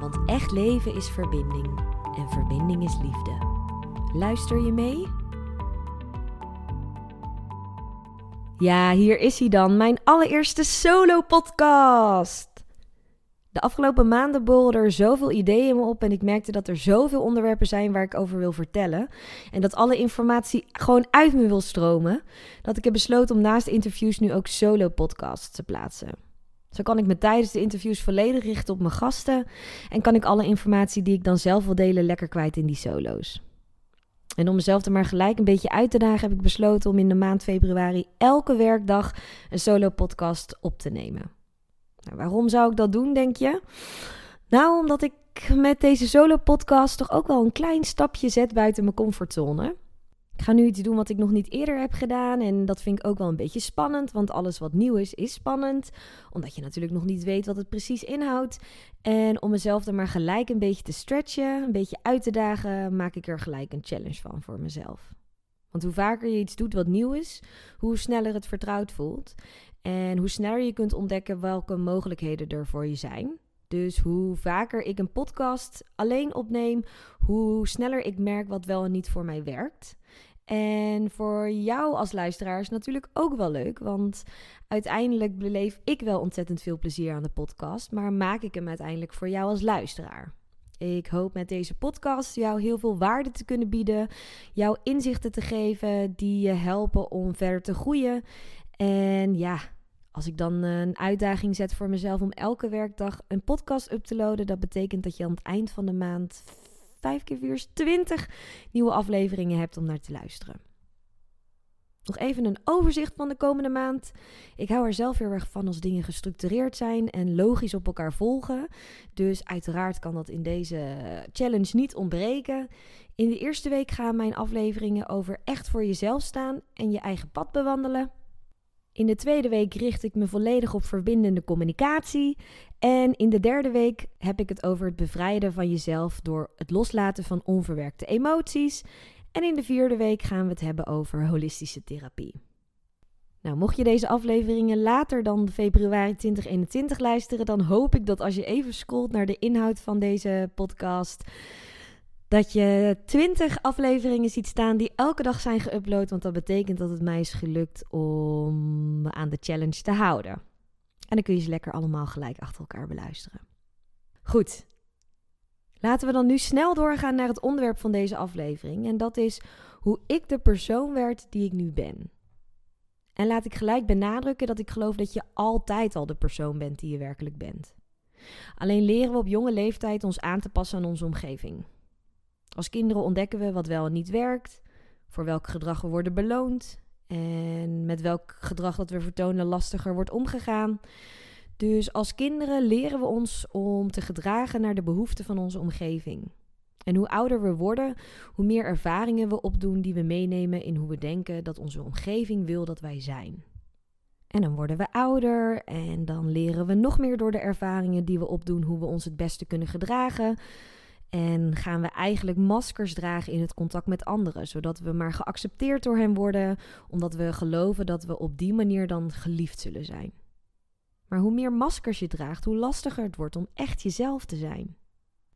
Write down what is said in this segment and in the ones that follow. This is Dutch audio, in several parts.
Want echt leven is verbinding en verbinding is liefde. Luister je mee? Ja, hier is hij dan, mijn allereerste solo-podcast. De afgelopen maanden borrelden er zoveel ideeën in me op en ik merkte dat er zoveel onderwerpen zijn waar ik over wil vertellen. En dat alle informatie gewoon uit me wil stromen, dat ik heb besloten om naast interviews nu ook solo-podcasts te plaatsen. Zo kan ik me tijdens de interviews volledig richten op mijn gasten en kan ik alle informatie die ik dan zelf wil delen lekker kwijt in die solo's. En om mezelf er maar gelijk een beetje uit te dagen, heb ik besloten om in de maand februari elke werkdag een solo-podcast op te nemen. Nou, waarom zou ik dat doen, denk je? Nou, omdat ik met deze solo-podcast toch ook wel een klein stapje zet buiten mijn comfortzone. Ik ga nu iets doen wat ik nog niet eerder heb gedaan. En dat vind ik ook wel een beetje spannend. Want alles wat nieuw is, is spannend. Omdat je natuurlijk nog niet weet wat het precies inhoudt. En om mezelf er maar gelijk een beetje te stretchen, een beetje uit te dagen, maak ik er gelijk een challenge van voor mezelf. Want hoe vaker je iets doet wat nieuw is, hoe sneller het vertrouwd voelt. En hoe sneller je kunt ontdekken welke mogelijkheden er voor je zijn. Dus hoe vaker ik een podcast alleen opneem, hoe sneller ik merk wat wel en niet voor mij werkt. En voor jou als luisteraar is natuurlijk ook wel leuk, want uiteindelijk beleef ik wel ontzettend veel plezier aan de podcast, maar maak ik hem uiteindelijk voor jou als luisteraar. Ik hoop met deze podcast jou heel veel waarde te kunnen bieden, jou inzichten te geven die je helpen om verder te groeien. En ja, als ik dan een uitdaging zet voor mezelf om elke werkdag een podcast up te loaden, dat betekent dat je aan het eind van de maand 5 keer 4 is 20 nieuwe afleveringen hebt om naar te luisteren. Nog even een overzicht van de komende maand. Ik hou er zelf heel erg van als dingen gestructureerd zijn en logisch op elkaar volgen. Dus uiteraard kan dat in deze challenge niet ontbreken. In de eerste week gaan mijn afleveringen over echt voor jezelf staan en je eigen pad bewandelen. In de tweede week richt ik me volledig op verbindende communicatie. En in de derde week heb ik het over het bevrijden van jezelf door het loslaten van onverwerkte emoties. En in de vierde week gaan we het hebben over holistische therapie. Nou, mocht je deze afleveringen later dan februari 2021 luisteren, dan hoop ik dat als je even scrolt naar de inhoud van deze podcast, dat je 20 afleveringen ziet staan die elke dag zijn geüpload. Want dat betekent dat het mij is gelukt om me aan de challenge te houden. En dan kun je ze lekker allemaal gelijk achter elkaar beluisteren. Goed. Laten we dan nu snel doorgaan naar het onderwerp van deze aflevering. En dat is hoe ik de persoon werd die ik nu ben. En laat ik gelijk benadrukken dat ik geloof dat je altijd al de persoon bent die je werkelijk bent. Alleen leren we op jonge leeftijd ons aan te passen aan onze omgeving. Als kinderen ontdekken we wat wel en niet werkt, voor welk gedrag we worden beloond en met welk gedrag dat we vertonen lastiger wordt omgegaan. Dus als kinderen leren we ons om te gedragen naar de behoeften van onze omgeving. En hoe ouder we worden, hoe meer ervaringen we opdoen die we meenemen in hoe we denken dat onze omgeving wil dat wij zijn. En dan worden we ouder en dan leren we nog meer door de ervaringen die we opdoen hoe we ons het beste kunnen gedragen. En gaan we eigenlijk maskers dragen in het contact met anderen, zodat we maar geaccepteerd door hen worden, omdat we geloven dat we op die manier dan geliefd zullen zijn. Maar hoe meer maskers je draagt, hoe lastiger het wordt om echt jezelf te zijn.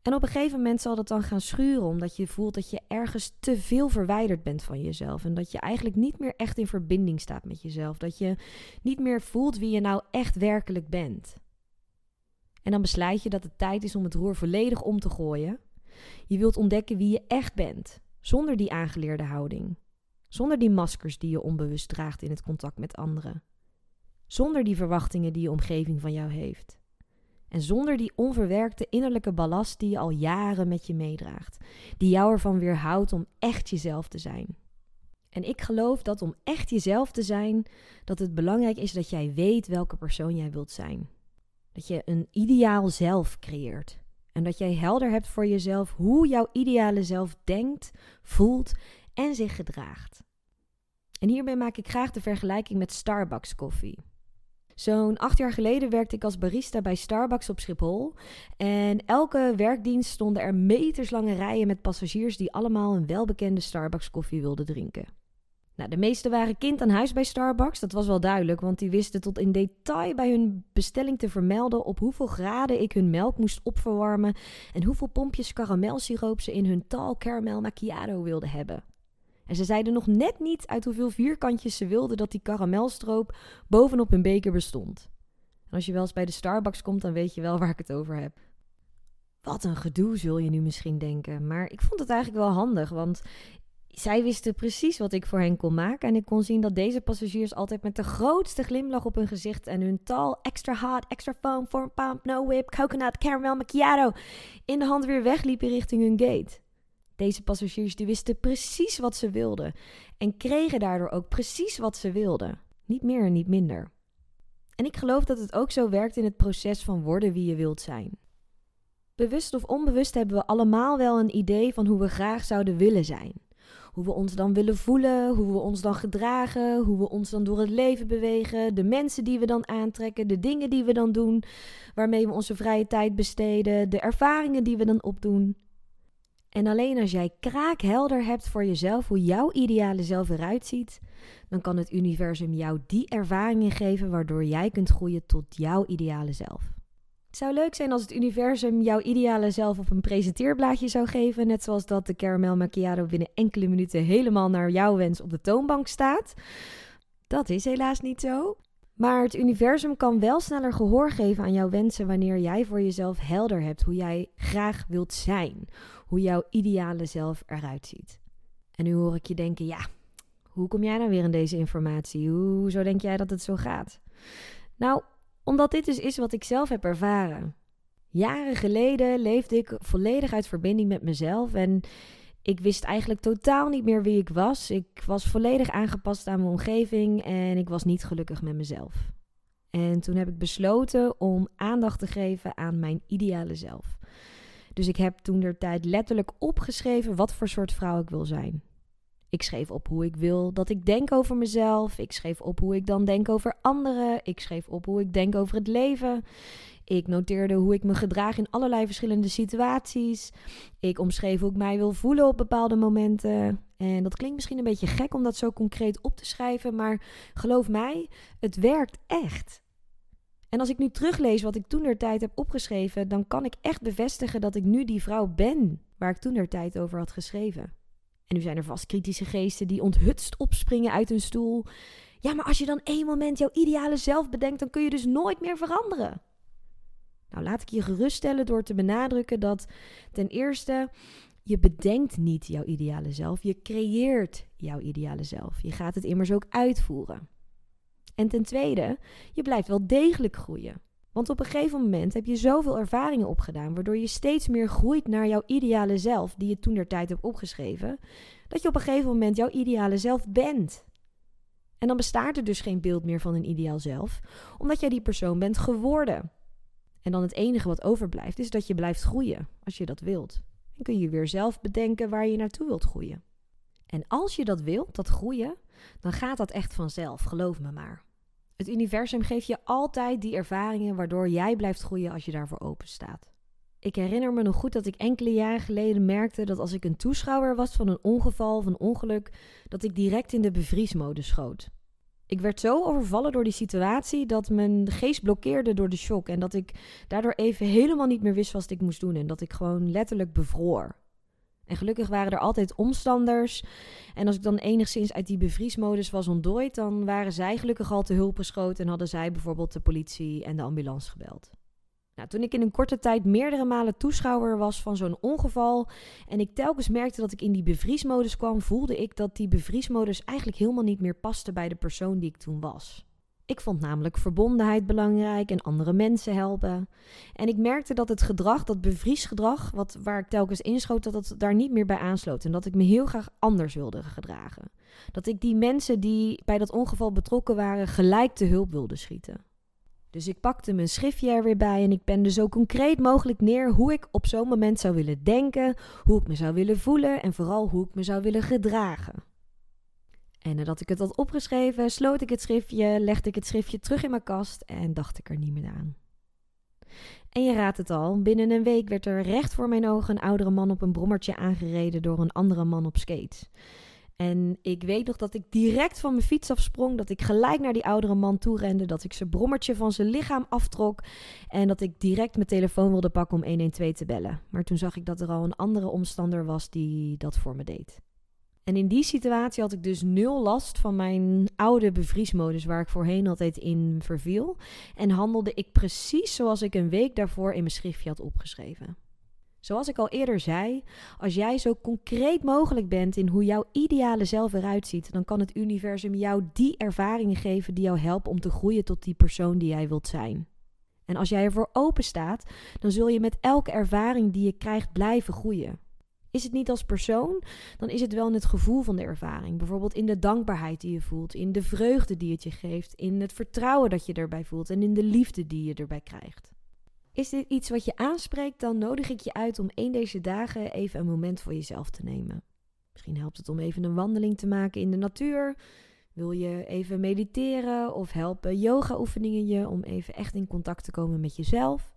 En op een gegeven moment zal dat dan gaan schuren, omdat je voelt dat je ergens te veel verwijderd bent van jezelf. En dat je eigenlijk niet meer echt in verbinding staat met jezelf. Dat je niet meer voelt wie je nou echt werkelijk bent. En dan besluit je dat het tijd is om het roer volledig om te gooien. Je wilt ontdekken wie je echt bent, zonder die aangeleerde houding. Zonder die maskers die je onbewust draagt in het contact met anderen. Zonder die verwachtingen die je omgeving van jou heeft. En zonder die onverwerkte innerlijke ballast die je al jaren met je meedraagt, die jou ervan weerhoudt om echt jezelf te zijn. En ik geloof dat om echt jezelf te zijn, dat het belangrijk is dat jij weet welke persoon jij wilt zijn. Dat je een ideaal zelf creëert. En dat jij helder hebt voor jezelf hoe jouw ideale zelf denkt, voelt en zich gedraagt. En hierbij maak ik graag de vergelijking met Starbucks koffie. Zo'n acht jaar geleden werkte ik als barista bij Starbucks op Schiphol. En elke werkdienst stonden er meterslange rijen met passagiers die allemaal een welbekende Starbucks koffie wilden drinken. Nou, de meesten waren kind aan huis bij Starbucks, dat was wel duidelijk, want die wisten tot in detail bij hun bestelling te vermelden op hoeveel graden ik hun melk moest opverwarmen en hoeveel pompjes karamelsiroop ze in hun tall caramel macchiato wilden hebben. En ze zeiden nog net niet uit hoeveel vierkantjes ze wilden dat die karamelstroop bovenop hun beker bestond. En als je wel eens bij de Starbucks komt, dan weet je wel waar ik het over heb. Wat een gedoe, zul je nu misschien denken. Maar ik vond het eigenlijk wel handig, want zij wisten precies wat ik voor hen kon maken. En ik kon zien dat deze passagiers altijd met de grootste glimlach op hun gezicht en hun tal extra hot, extra foam, four pump, no whip, coconut, caramel macchiato in de hand weer wegliepen richting hun gate. Deze passagiers die wisten precies wat ze wilden en kregen daardoor ook precies wat ze wilden. Niet meer en niet minder. En ik geloof dat het ook zo werkt in het proces van worden wie je wilt zijn. Bewust of onbewust hebben we allemaal wel een idee van hoe we graag zouden willen zijn. Hoe we ons dan willen voelen, hoe we ons dan gedragen, hoe we ons dan door het leven bewegen, de mensen die we dan aantrekken, de dingen die we dan doen, waarmee we onze vrije tijd besteden, de ervaringen die we dan opdoen. En alleen als jij kraakhelder hebt voor jezelf hoe jouw ideale zelf eruit ziet, dan kan het universum jou die ervaringen geven waardoor jij kunt groeien tot jouw ideale zelf. Het zou leuk zijn als het universum jouw ideale zelf op een presenteerblaadje zou geven, net zoals dat de caramel macchiato binnen enkele minuten helemaal naar jouw wens op de toonbank staat. Dat is helaas niet zo. Maar het universum kan wel sneller gehoor geven aan jouw wensen wanneer jij voor jezelf helder hebt hoe jij graag wilt zijn, hoe jouw ideale zelf eruit ziet. En nu hoor ik je denken: ja, hoe kom jij nou weer in deze informatie? Hoezo denk jij dat het zo gaat? Nou, omdat dit dus is wat ik zelf heb ervaren. Jaren geleden leefde ik volledig uit verbinding met mezelf en ik wist eigenlijk totaal niet meer wie ik was. Ik was volledig aangepast aan mijn omgeving en ik was niet gelukkig met mezelf. En toen heb ik besloten om aandacht te geven aan mijn ideale zelf. Dus ik heb toen der tijd letterlijk opgeschreven wat voor soort vrouw ik wil zijn. Ik schreef op hoe ik wil dat ik denk over mezelf. Ik schreef op hoe ik dan denk over anderen. Ik schreef op hoe ik denk over het leven. Ik noteerde hoe ik me gedraag in allerlei verschillende situaties. Ik omschreef hoe ik mij wil voelen op bepaalde momenten. En dat klinkt misschien een beetje gek om dat zo concreet op te schrijven, maar geloof mij, het werkt echt. En als ik nu teruglees wat ik toen der tijd heb opgeschreven, dan kan ik echt bevestigen dat ik nu die vrouw ben waar ik toen der tijd over had geschreven. En nu zijn er vast kritische geesten die onthutst opspringen uit hun stoel. Ja, maar als je dan één moment jouw ideale zelf bedenkt, dan kun je dus nooit meer veranderen. Nou, laat ik je geruststellen door te benadrukken dat ten eerste je bedenkt niet jouw ideale zelf, je creëert jouw ideale zelf. Je gaat het immers ook uitvoeren. En ten tweede, je blijft wel degelijk groeien. Want op een gegeven moment heb je zoveel ervaringen opgedaan, waardoor je steeds meer groeit naar jouw ideale zelf, die je toen der tijd hebt opgeschreven, dat je op een gegeven moment jouw ideale zelf bent. En dan bestaat er dus geen beeld meer van een ideaal zelf, omdat jij die persoon bent geworden. En dan het enige wat overblijft is dat je blijft groeien als je dat wilt. En kun je weer zelf bedenken waar je naartoe wilt groeien. En als je dat wilt, dat groeien, dan gaat dat echt vanzelf, geloof me maar. Het universum geeft je altijd die ervaringen waardoor jij blijft groeien als je daarvoor open staat. Ik herinner me nog goed dat ik enkele jaren geleden merkte dat als ik een toeschouwer was van een ongeval of een ongeluk, dat ik direct in de bevriesmodus schoot. Ik werd zo overvallen door die situatie dat mijn geest blokkeerde door de shock. En dat ik daardoor even helemaal niet meer wist wat ik moest doen. En dat ik gewoon letterlijk bevroor. En gelukkig waren er altijd omstanders. En als ik dan enigszins uit die bevriesmodus was ontdooid, dan waren zij gelukkig al te hulp geschoten en hadden zij bijvoorbeeld de politie en de ambulance gebeld. Nou, toen ik in een korte tijd meerdere malen toeschouwer was van zo'n ongeval en ik telkens merkte dat ik in die bevriesmodus kwam, voelde ik dat die bevriesmodus eigenlijk helemaal niet meer paste bij de persoon die ik toen was. Ik vond namelijk verbondenheid belangrijk en andere mensen helpen. En ik merkte dat het gedrag, dat bevriesgedrag, wat, waar ik telkens inschoot, dat het daar niet meer bij aansloot. En dat ik me heel graag anders wilde gedragen. Dat ik die mensen die bij dat ongeval betrokken waren, gelijk te hulp wilde schieten. Dus ik pakte mijn schriftje er weer bij en ik pende zo concreet mogelijk neer hoe ik op zo'n moment zou willen denken, hoe ik me zou willen voelen en vooral hoe ik me zou willen gedragen. En nadat ik het had opgeschreven, sloot ik het schriftje, legde ik het schriftje terug in mijn kast en dacht ik er niet meer aan. En je raadt het al, binnen een week werd er recht voor mijn ogen een oudere man op een brommertje aangereden door een andere man op skates. En ik weet nog dat ik direct van mijn fiets afsprong, dat ik gelijk naar die oudere man toe rende, dat ik zijn brommertje van zijn lichaam aftrok en dat ik direct mijn telefoon wilde pakken om 112 te bellen. Maar toen zag ik dat er al een andere omstander was die dat voor me deed. En in die situatie had ik dus nul last van mijn oude bevriesmodus waar ik voorheen altijd in verviel. En handelde ik precies zoals ik een week daarvoor in mijn schriftje had opgeschreven. Zoals ik al eerder zei, als jij zo concreet mogelijk bent in hoe jouw ideale zelf eruit ziet, dan kan het universum jou die ervaringen geven die jou helpen om te groeien tot die persoon die jij wilt zijn. En als jij ervoor open staat, dan zul je met elke ervaring die je krijgt blijven groeien. Is het niet als persoon, dan is het wel in het gevoel van de ervaring. Bijvoorbeeld in de dankbaarheid die je voelt, in de vreugde die het je geeft, in het vertrouwen dat je erbij voelt en in de liefde die je erbij krijgt. Is dit iets wat je aanspreekt, dan nodig ik je uit om één deze dagen even een moment voor jezelf te nemen. Misschien helpt het om even een wandeling te maken in de natuur. Wil je even mediteren of helpen yoga-oefeningen je om even echt in contact te komen met jezelf?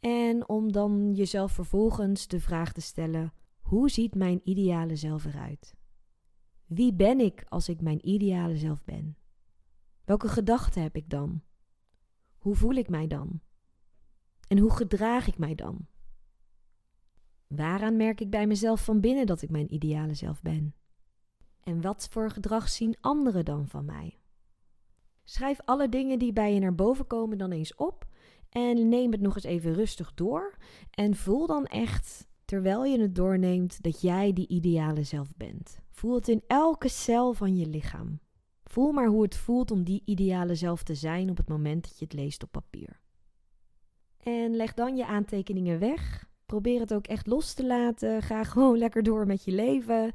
En om dan jezelf vervolgens de vraag te stellen: hoe ziet mijn ideale zelf eruit? Wie ben ik als ik mijn ideale zelf ben? Welke gedachten heb ik dan? Hoe voel ik mij dan? En hoe gedraag ik mij dan? Waaraan merk ik bij mezelf van binnen dat ik mijn ideale zelf ben? En wat voor gedrag zien anderen dan van mij? Schrijf alle dingen die bij je naar boven komen dan eens op en neem het nog eens even rustig door en voel dan echt terwijl je het doorneemt dat jij die ideale zelf bent. Voel het in elke cel van je lichaam. Voel maar hoe het voelt om die ideale zelf te zijn op het moment dat je het leest op papier. En leg dan je aantekeningen weg. Probeer het ook echt los te laten. Ga gewoon lekker door met je leven.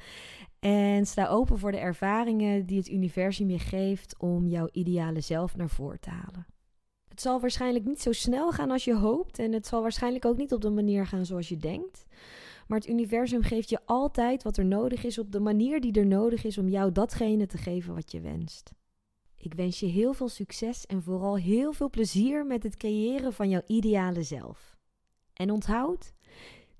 En sta open voor de ervaringen die het universum je geeft om jouw ideale zelf naar voren te halen. Het zal waarschijnlijk niet zo snel gaan als je hoopt. En het zal waarschijnlijk ook niet op de manier gaan zoals je denkt. Maar het universum geeft je altijd wat er nodig is op de manier die er nodig is om jou datgene te geven wat je wenst. Ik wens je heel veel succes en vooral heel veel plezier met het creëren van jouw ideale zelf. En onthoud,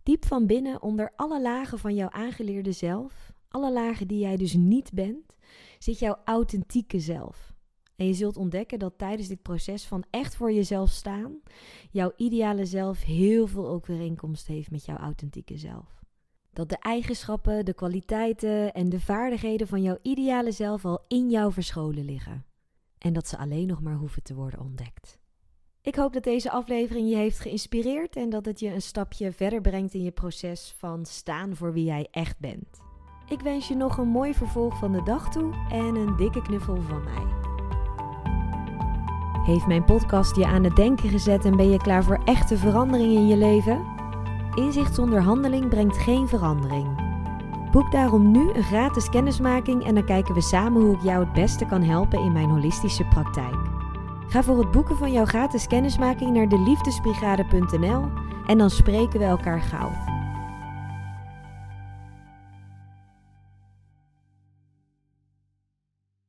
diep van binnen onder alle lagen van jouw aangeleerde zelf, alle lagen die jij dus niet bent, zit jouw authentieke zelf. En je zult ontdekken dat tijdens dit proces van echt voor jezelf staan, jouw ideale zelf heel veel overeenkomst heeft met jouw authentieke zelf. Dat de eigenschappen, de kwaliteiten en de vaardigheden van jouw ideale zelf al in jou verscholen liggen. En dat ze alleen nog maar hoeven te worden ontdekt. Ik hoop dat deze aflevering je heeft geïnspireerd en dat het je een stapje verder brengt in je proces van staan voor wie jij echt bent. Ik wens je nog een mooi vervolg van de dag toe en een dikke knuffel van mij. Heeft mijn podcast je aan het denken gezet en ben je klaar voor echte verandering in je leven? Inzicht zonder handeling brengt geen verandering. Boek daarom nu een gratis kennismaking en dan kijken we samen hoe ik jou het beste kan helpen in mijn holistische praktijk. Ga voor het boeken van jouw gratis kennismaking naar deliefdesbrigade.nl en dan spreken we elkaar gauw.